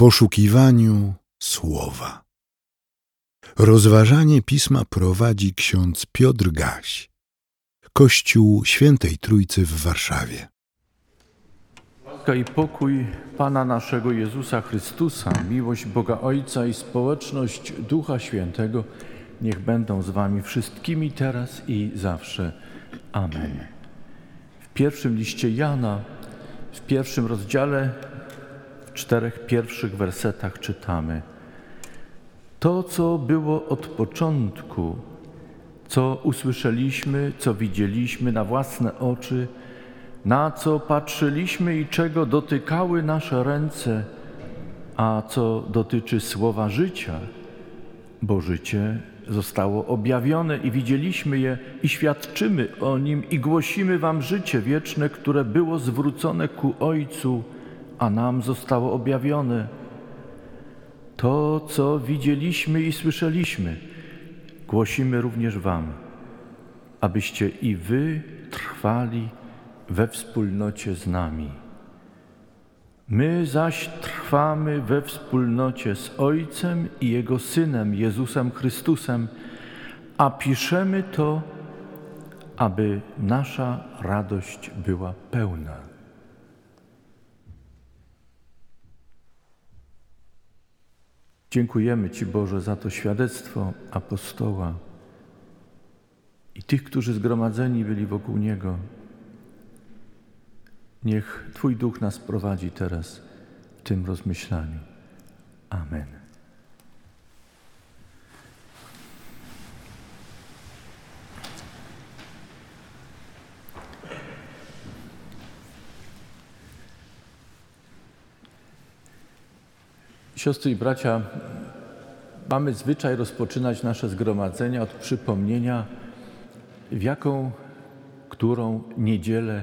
poszukiwaniu słowa. Rozważanie pisma prowadzi ksiądz Piotr Gaś, Kościół Świętej Trójcy w Warszawie. Łaska i pokój Pana naszego Jezusa Chrystusa, miłość Boga Ojca i społeczność Ducha Świętego niech będą z Wami wszystkimi teraz i zawsze. Amen. W pierwszym liście Jana, w pierwszym rozdziale, czterech pierwszych wersetach czytamy: To, co było od początku, co usłyszeliśmy, co widzieliśmy na własne oczy, na co patrzyliśmy i czego dotykały nasze ręce, a co dotyczy słowa życia, bo życie zostało objawione i widzieliśmy je i świadczymy o nim i głosimy wam życie wieczne, które było zwrócone ku Ojcu, a nam zostało objawione. To, co widzieliśmy i słyszeliśmy, głosimy również wam, abyście i wy trwali we wspólnocie z nami. My zaś trwamy we wspólnocie z Ojcem i Jego Synem Jezusem Chrystusem, a piszemy to, aby nasza radość była pełna. Dziękujemy Ci, Boże, za to świadectwo apostoła i tych, którzy zgromadzeni byli wokół Niego. Niech Twój duch nas prowadzi teraz w tym rozmyślaniu. Amen. Siostry i bracia, mamy zwyczaj rozpoczynać nasze zgromadzenia od przypomnienia, w jaką, którą niedzielę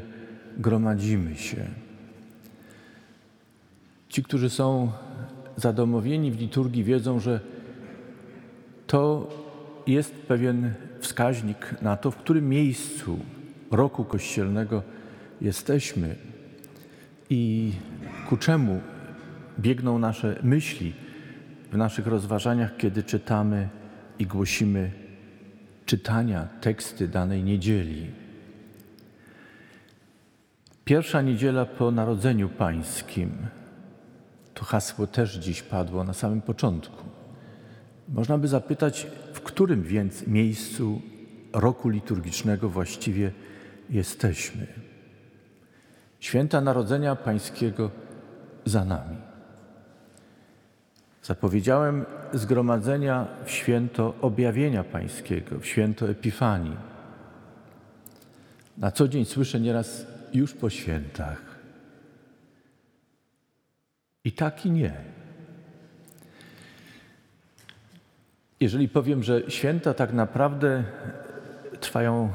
gromadzimy się. Ci, którzy są zadomowieni w liturgii, wiedzą, że to jest pewien wskaźnik na to, w którym miejscu roku kościelnego jesteśmy i ku czemu biegną nasze myśli w naszych rozważaniach, kiedy czytamy i głosimy czytania, teksty danej niedzieli. Pierwsza niedziela po Narodzeniu Pańskim. To hasło też dziś padło na samym początku. Można by zapytać, w którym więc miejscu roku liturgicznego właściwie jesteśmy. Święta Narodzenia Pańskiego za nami. Zapowiedziałem zgromadzenia w święto objawienia Pańskiego, w święto Epifanii. Na co dzień słyszę nieraz już po świętach. I tak i nie. Jeżeli powiem, że święta tak naprawdę trwają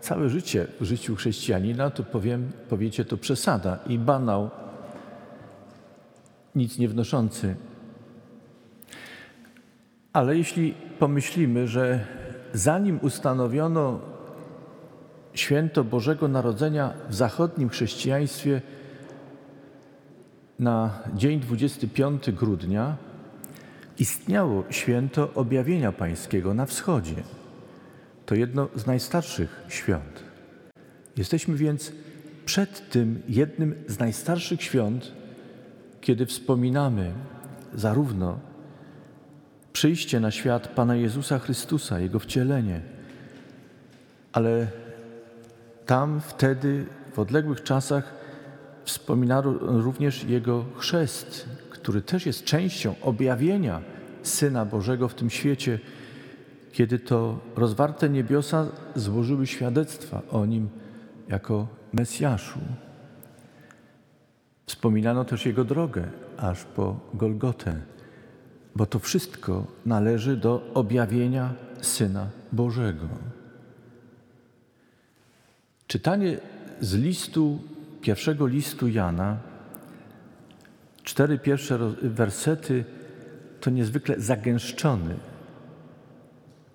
całe życie w życiu chrześcijanina, to powiem, powiecie to przesada i banał, nic nie wnoszący. Ale jeśli pomyślimy, że zanim ustanowiono święto Bożego Narodzenia w zachodnim chrześcijaństwie na dzień 25 grudnia istniało święto objawienia Pańskiego na wschodzie. To jedno z najstarszych świąt. Jesteśmy więc przed tym jednym z najstarszych świąt, kiedy wspominamy zarówno przyjście na świat Pana Jezusa Chrystusa, Jego wcielenie, ale tam wtedy, w odległych czasach, wspominano również Jego chrzest, który też jest częścią objawienia Syna Bożego w tym świecie, kiedy to rozwarte niebiosa złożyły świadectwa o Nim jako Mesjaszu. Wspominano też Jego drogę aż po Golgotę, bo to wszystko należy do objawienia Syna Bożego. Czytanie z listu, pierwszego listu Jana, cztery pierwsze wersety to niezwykle zagęszczony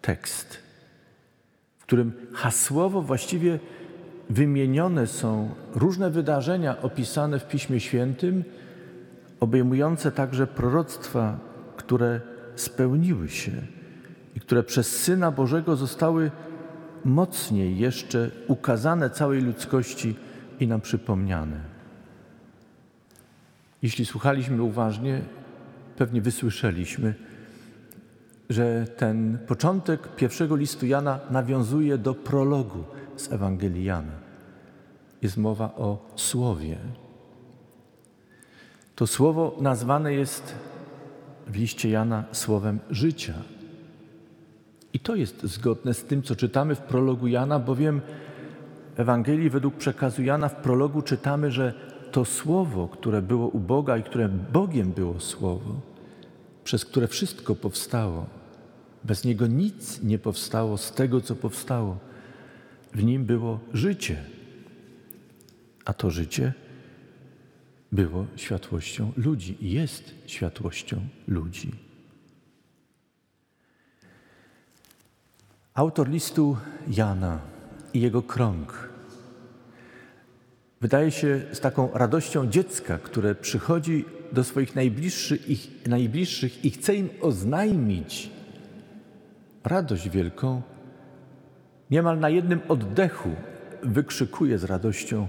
tekst, w którym hasłowo właściwie wymienione są różne wydarzenia opisane w Piśmie Świętym, obejmujące także proroctwa, które spełniły się i które przez Syna Bożego zostały mocniej jeszcze ukazane całej ludzkości i nam przypomniane. Jeśli słuchaliśmy uważnie, pewnie wysłyszeliśmy, że ten początek pierwszego listu Jana nawiązuje do prologu z Ewangelii Jana. Jest mowa o słowie. To słowo nazwane jest w liście Jana słowem życia. I to jest zgodne z tym, co czytamy w prologu Jana, bowiem w Ewangelii według przekazu Jana w prologu czytamy, że to słowo, które było u Boga i które Bogiem było słowo, przez które wszystko powstało, bez niego nic nie powstało z tego, co powstało. W nim było życie, a to życie było światłością ludzi jest światłością ludzi. Autor listu Jana i jego krąg wydaje się z taką radością dziecka, które przychodzi do swoich najbliższych, ich, najbliższych i chce im oznajmić radość wielką, niemal na jednym oddechu wykrzykuje z radością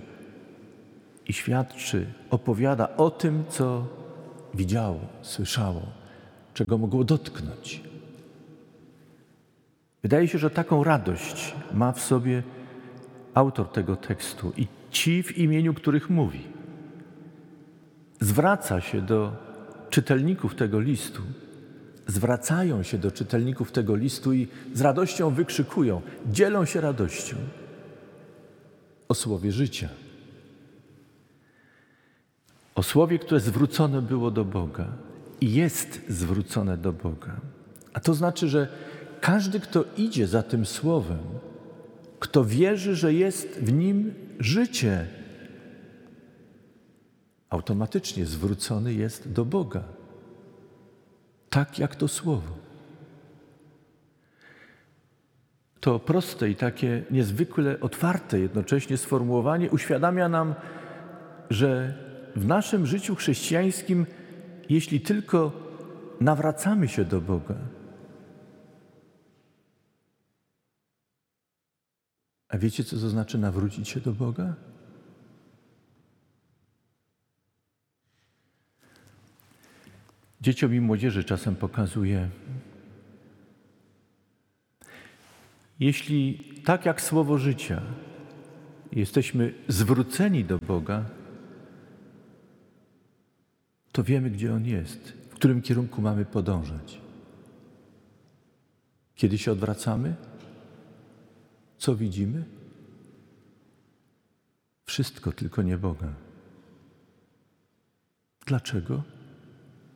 i świadczy, opowiada o tym, co widziało, słyszało, czego mogło dotknąć. Wydaje się, że taką radość ma w sobie autor tego tekstu i ci, w imieniu których mówi. Zwraca się do czytelników tego listu, zwracają się do czytelników tego listu i z radością wykrzykują, dzielą się radością o słowie życia. O słowie, które zwrócone było do Boga i jest zwrócone do Boga. A to znaczy, że każdy, kto idzie za tym słowem, kto wierzy, że jest w nim życie, automatycznie zwrócony jest do Boga. Tak jak to słowo. To proste i takie niezwykle otwarte jednocześnie sformułowanie uświadamia nam, że w naszym życiu chrześcijańskim, jeśli tylko nawracamy się do Boga, A wiecie, co to znaczy nawrócić się do Boga? Dzieciom i młodzieży czasem pokazuje, jeśli tak jak słowo życia jesteśmy zwróceni do Boga, to wiemy, gdzie On jest, w którym kierunku mamy podążać. Kiedy się odwracamy, co widzimy? Wszystko, tylko nie Boga. Dlaczego?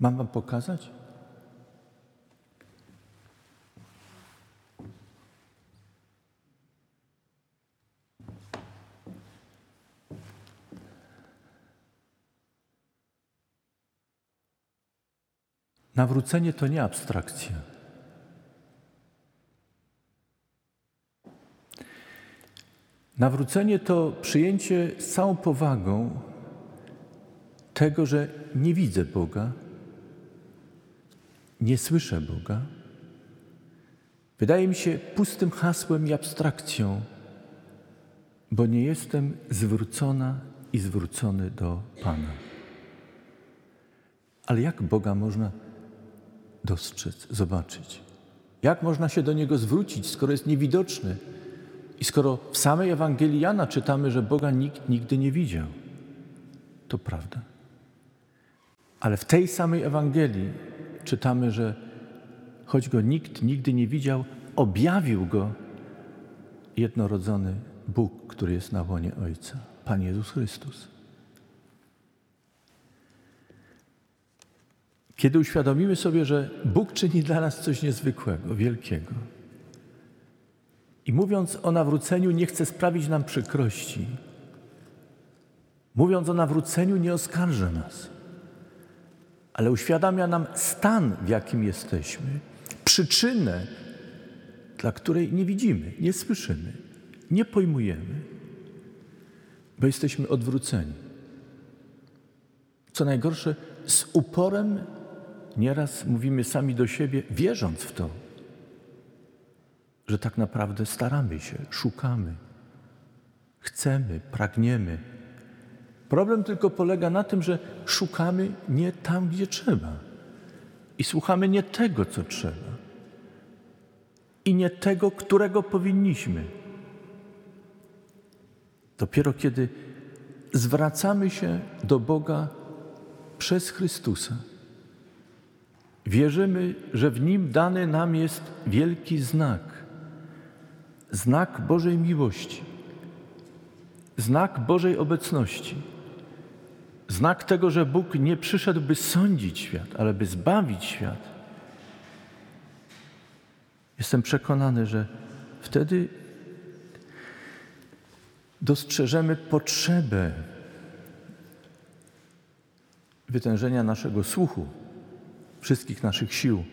Mam Wam pokazać? Nawrócenie to nie abstrakcja. Nawrócenie to przyjęcie z całą powagą tego, że nie widzę Boga, nie słyszę Boga. Wydaje mi się pustym hasłem i abstrakcją, bo nie jestem zwrócona i zwrócony do Pana. Ale jak Boga można dostrzec, zobaczyć? Jak można się do Niego zwrócić, skoro jest niewidoczny? I skoro w samej Ewangelii Jana czytamy, że Boga nikt nigdy nie widział, to prawda. Ale w tej samej Ewangelii czytamy, że choć go nikt nigdy nie widział, objawił go jednorodzony Bóg, który jest na łonie Ojca, Pan Jezus Chrystus. Kiedy uświadomimy sobie, że Bóg czyni dla nas coś niezwykłego, wielkiego, i mówiąc o nawróceniu, nie chce sprawić nam przykrości. Mówiąc o nawróceniu, nie oskarża nas, ale uświadamia nam stan, w jakim jesteśmy, przyczynę, dla której nie widzimy, nie słyszymy, nie pojmujemy, bo jesteśmy odwróceni. Co najgorsze, z uporem, nieraz mówimy sami do siebie, wierząc w to, że tak naprawdę staramy się, szukamy, chcemy, pragniemy. Problem tylko polega na tym, że szukamy nie tam, gdzie trzeba i słuchamy nie tego, co trzeba i nie tego, którego powinniśmy. Dopiero kiedy zwracamy się do Boga przez Chrystusa, wierzymy, że w Nim dany nam jest wielki znak, znak Bożej miłości, znak Bożej obecności, znak tego, że Bóg nie przyszedł, by sądzić świat, ale by zbawić świat. Jestem przekonany, że wtedy dostrzeżemy potrzebę wytężenia naszego słuchu, wszystkich naszych sił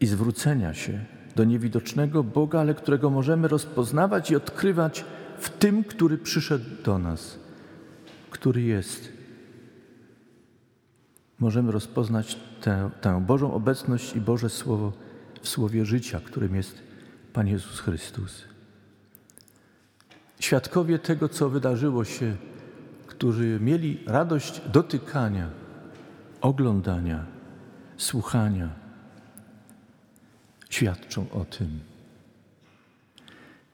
i zwrócenia się do niewidocznego Boga, ale którego możemy rozpoznawać i odkrywać w tym, który przyszedł do nas, który jest. Możemy rozpoznać tę, tę Bożą obecność i Boże Słowo w Słowie życia, którym jest Pan Jezus Chrystus. Świadkowie tego, co wydarzyło się, którzy mieli radość dotykania, oglądania, słuchania, świadczą o tym.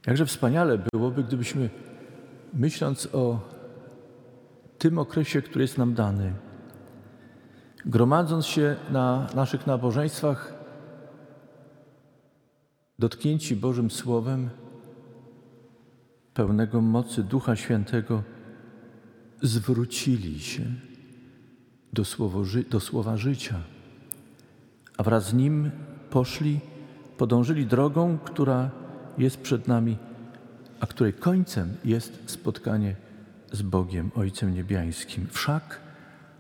Jakże wspaniale byłoby, gdybyśmy, myśląc o tym okresie, który jest nam dany, gromadząc się na naszych nabożeństwach, dotknięci Bożym Słowem, pełnego mocy Ducha Świętego, zwrócili się do, słowo, do słowa życia, a wraz z nim poszli, podążyli drogą, która jest przed nami, a której końcem jest spotkanie z Bogiem, Ojcem Niebiańskim. Wszak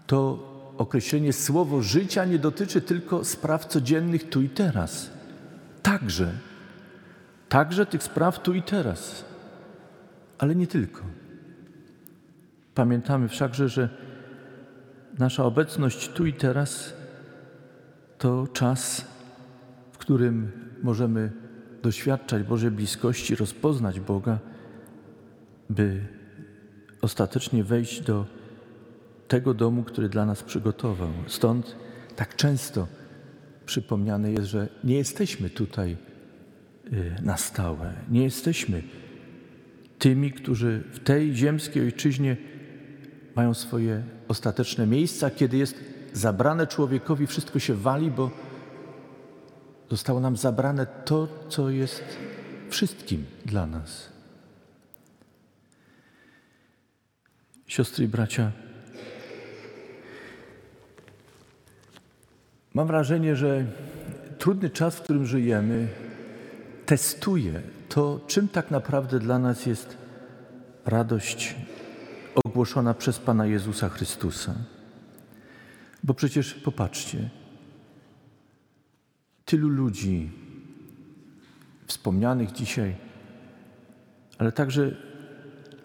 to określenie słowo życia nie dotyczy tylko spraw codziennych tu i teraz. Także, także tych spraw tu i teraz ale nie tylko. Pamiętamy wszakże, że nasza obecność tu i teraz to czas, w którym możemy doświadczać Bożej bliskości, rozpoznać Boga, by ostatecznie wejść do tego domu, który dla nas przygotował. Stąd tak często przypomniane jest, że nie jesteśmy tutaj y, na stałe, nie jesteśmy tymi, którzy w tej ziemskiej ojczyźnie mają swoje ostateczne miejsca, kiedy jest zabrane człowiekowi, wszystko się wali, bo zostało nam zabrane to, co jest wszystkim dla nas. Siostry i bracia, mam wrażenie, że trudny czas, w którym żyjemy, testuje to, czym tak naprawdę dla nas jest radość ogłoszona przez Pana Jezusa Chrystusa. Bo przecież popatrzcie, tylu ludzi wspomnianych dzisiaj, ale także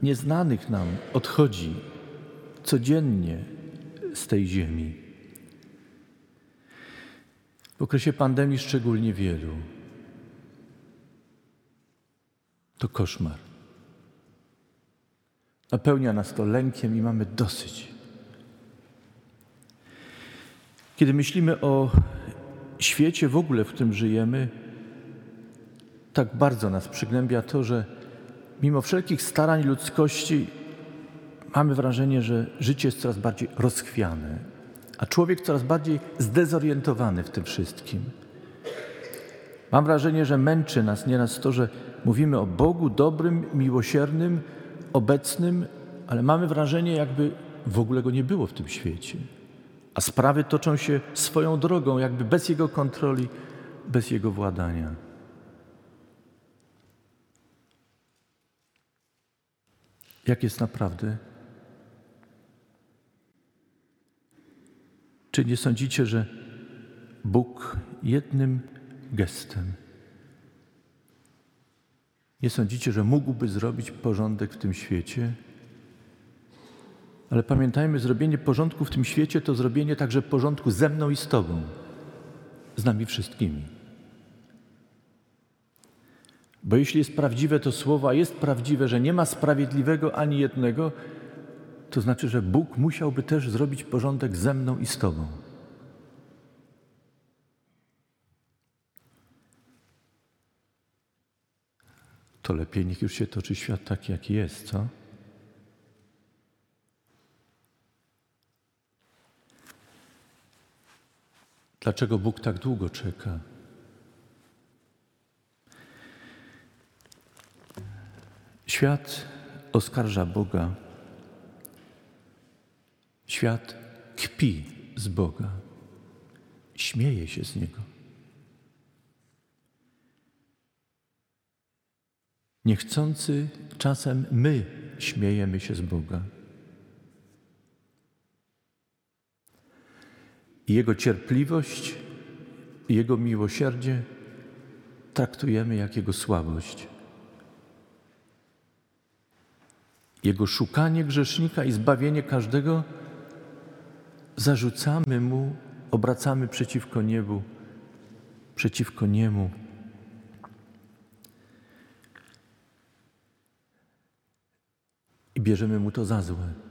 nieznanych nam odchodzi codziennie z tej ziemi. W okresie pandemii szczególnie wielu. To koszmar. Napełnia nas to lękiem i mamy dosyć. Kiedy myślimy o świecie w ogóle, w którym żyjemy, tak bardzo nas przygnębia to, że mimo wszelkich starań ludzkości mamy wrażenie, że życie jest coraz bardziej rozchwiane, a człowiek coraz bardziej zdezorientowany w tym wszystkim. Mam wrażenie, że męczy nas nieraz to, że mówimy o Bogu dobrym, miłosiernym, obecnym, ale mamy wrażenie, jakby w ogóle go nie było w tym świecie. A sprawy toczą się swoją drogą, jakby bez jego kontroli, bez jego władania. Jak jest naprawdę? Czy nie sądzicie, że Bóg jednym gestem nie sądzicie, że mógłby zrobić porządek w tym świecie? Ale pamiętajmy, zrobienie porządku w tym świecie to zrobienie także porządku ze mną i z Tobą, z nami wszystkimi. Bo jeśli jest prawdziwe to słowo, a jest prawdziwe, że nie ma sprawiedliwego ani jednego, to znaczy, że Bóg musiałby też zrobić porządek ze mną i z Tobą. To lepiej niech już się toczy świat taki, jaki jest, co? Dlaczego Bóg tak długo czeka? Świat oskarża Boga. Świat kpi z Boga. Śmieje się z Niego. Niechcący czasem my śmiejemy się z Boga. Jego cierpliwość Jego miłosierdzie traktujemy jak Jego słabość. Jego szukanie grzesznika i zbawienie każdego zarzucamy Mu, obracamy przeciwko niebu, przeciwko Niemu. I bierzemy Mu to za złe.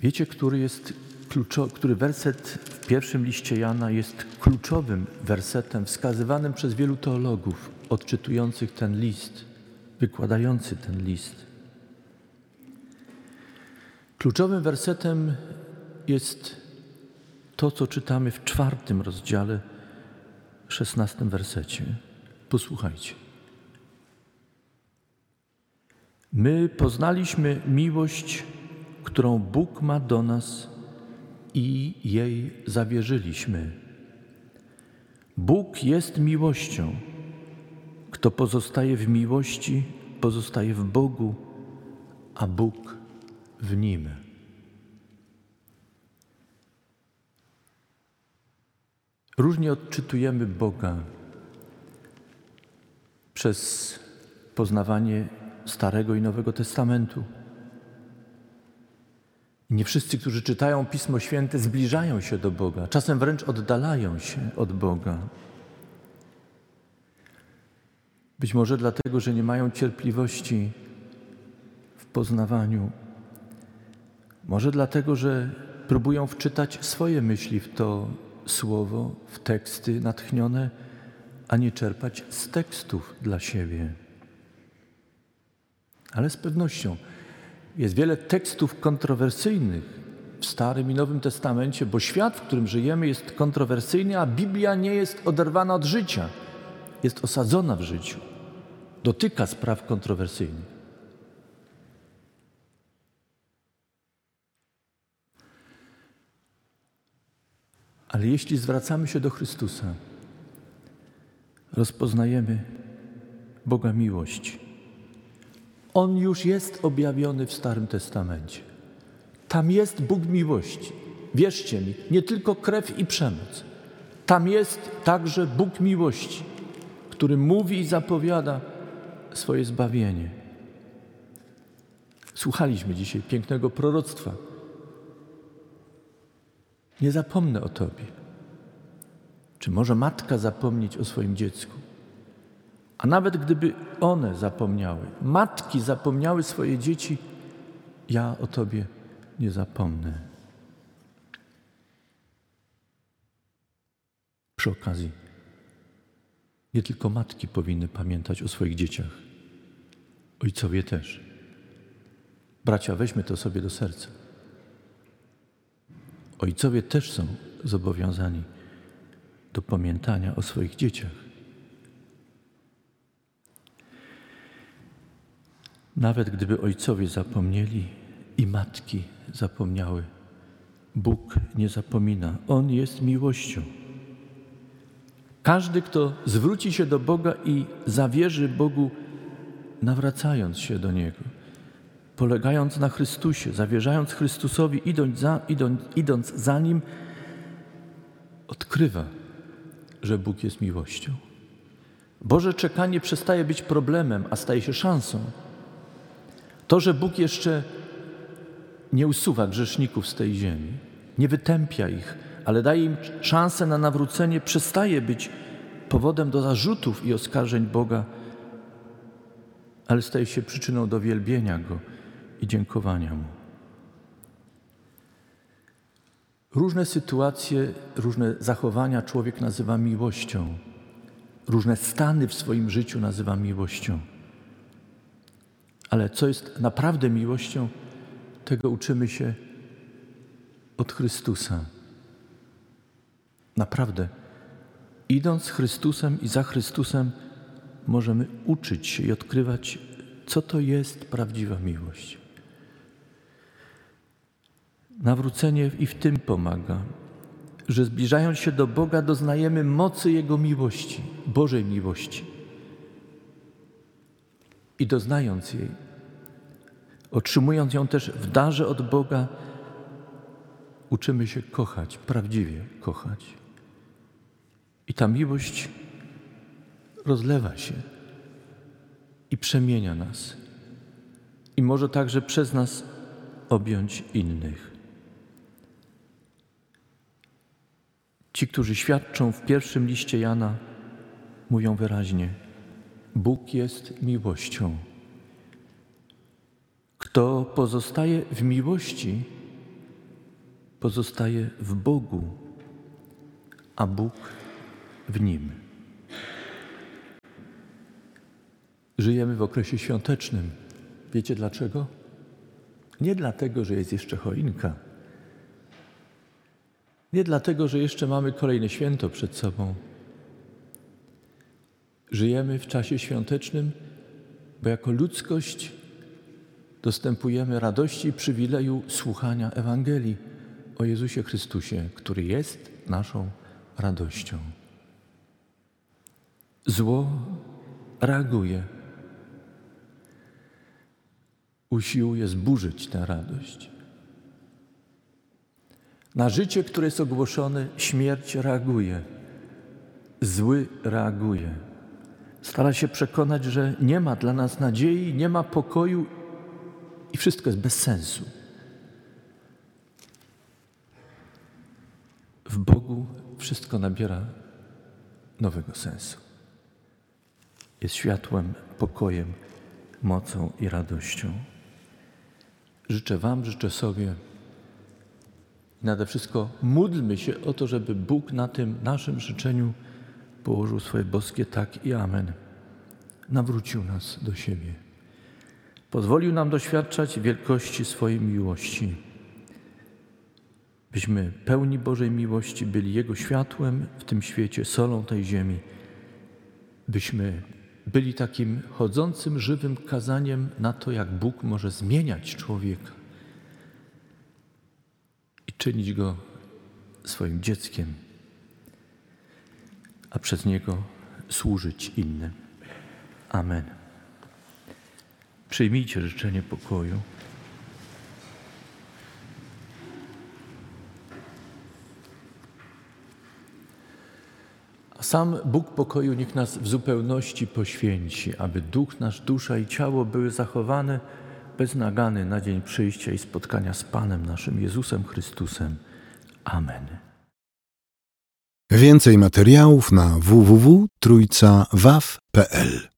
Wiecie, który jest kluczowy, który werset w pierwszym liście Jana jest kluczowym wersetem wskazywanym przez wielu teologów odczytujących ten list, wykładający ten list. Kluczowym wersetem jest to, co czytamy w czwartym rozdziale, szesnastym wersecie. Posłuchajcie. My poznaliśmy miłość, którą Bóg ma do nas i jej zawierzyliśmy. Bóg jest miłością. Kto pozostaje w miłości, pozostaje w Bogu, a Bóg w nim. Różnie odczytujemy Boga przez poznawanie Starego i Nowego Testamentu. Nie wszyscy, którzy czytają Pismo Święte, zbliżają się do Boga, czasem wręcz oddalają się od Boga. Być może dlatego, że nie mają cierpliwości w poznawaniu. Może dlatego, że próbują wczytać swoje myśli w to słowo, w teksty natchnione, a nie czerpać z tekstów dla siebie. Ale z pewnością jest wiele tekstów kontrowersyjnych w Starym i Nowym Testamencie, bo świat, w którym żyjemy, jest kontrowersyjny, a Biblia nie jest oderwana od życia, jest osadzona w życiu, dotyka spraw kontrowersyjnych. Ale jeśli zwracamy się do Chrystusa, rozpoznajemy Boga miłość. On już jest objawiony w Starym Testamencie. Tam jest Bóg miłości. Wierzcie mi, nie tylko krew i przemoc. Tam jest także Bóg miłości, który mówi i zapowiada swoje zbawienie. Słuchaliśmy dzisiaj pięknego proroctwa nie zapomnę o Tobie. Czy może matka zapomnieć o swoim dziecku? A nawet gdyby one zapomniały, matki zapomniały swoje dzieci, ja o Tobie nie zapomnę. Przy okazji, nie tylko matki powinny pamiętać o swoich dzieciach, ojcowie też. Bracia, weźmy to sobie do serca. Ojcowie też są zobowiązani do pamiętania o swoich dzieciach. Nawet gdyby ojcowie zapomnieli i matki zapomniały, Bóg nie zapomina. On jest miłością. Każdy, kto zwróci się do Boga i zawierzy Bogu, nawracając się do Niego, polegając na Chrystusie, zawierzając Chrystusowi, idąc za, idąc, idąc za Nim, odkrywa, że Bóg jest miłością. Boże czekanie przestaje być problemem, a staje się szansą. To, że Bóg jeszcze nie usuwa grzeszników z tej ziemi, nie wytępia ich, ale daje im szansę na nawrócenie, przestaje być powodem do zarzutów i oskarżeń Boga, ale staje się przyczyną do wielbienia Go i dziękowania Mu. Różne sytuacje, różne zachowania człowiek nazywa miłością, różne stany w swoim życiu nazywa miłością. Ale co jest naprawdę miłością, tego uczymy się od Chrystusa. Naprawdę, idąc z Chrystusem i za Chrystusem, możemy uczyć się i odkrywać, co to jest prawdziwa miłość. Nawrócenie i w tym pomaga, że zbliżając się do Boga, doznajemy mocy Jego miłości, Bożej miłości. I doznając jej, otrzymując ją też w darze od Boga, uczymy się kochać, prawdziwie kochać. I ta miłość rozlewa się i przemienia nas. I może także przez nas objąć innych. Ci, którzy świadczą w pierwszym liście Jana, mówią wyraźnie: Bóg jest miłością. Kto pozostaje w miłości, pozostaje w Bogu, a Bóg w nim. Żyjemy w okresie świątecznym. Wiecie dlaczego? Nie dlatego, że jest jeszcze choinka. Nie dlatego, że jeszcze mamy kolejne święto przed sobą. Żyjemy w czasie świątecznym, bo jako ludzkość dostępujemy radości i przywileju słuchania Ewangelii o Jezusie Chrystusie, który jest naszą radością. Zło reaguje, usiłuje zburzyć tę radość. Na życie, które jest ogłoszone, śmierć reaguje, zły reaguje. Stara się przekonać, że nie ma dla nas nadziei, nie ma pokoju i wszystko jest bez sensu. W Bogu wszystko nabiera nowego sensu. Jest światłem, pokojem, mocą i radością. Życzę Wam, życzę sobie nade wszystko módlmy się o to, żeby Bóg na tym naszym życzeniu położył swoje boskie tak i amen. Nawrócił nas do siebie. Pozwolił nam doświadczać wielkości swojej miłości. Byśmy pełni Bożej miłości byli Jego światłem w tym świecie, solą tej ziemi. Byśmy byli takim chodzącym, żywym kazaniem na to, jak Bóg może zmieniać człowieka i czynić go swoim dzieckiem, a przez niego służyć innym. Amen. Przyjmijcie życzenie pokoju. Sam Bóg pokoju niech nas w zupełności poświęci, aby duch nasz, dusza i ciało były zachowane bez nagany na dzień przyjścia i spotkania z Panem naszym Jezusem Chrystusem. Amen. Więcej materiałów na www.trójcawaw.pl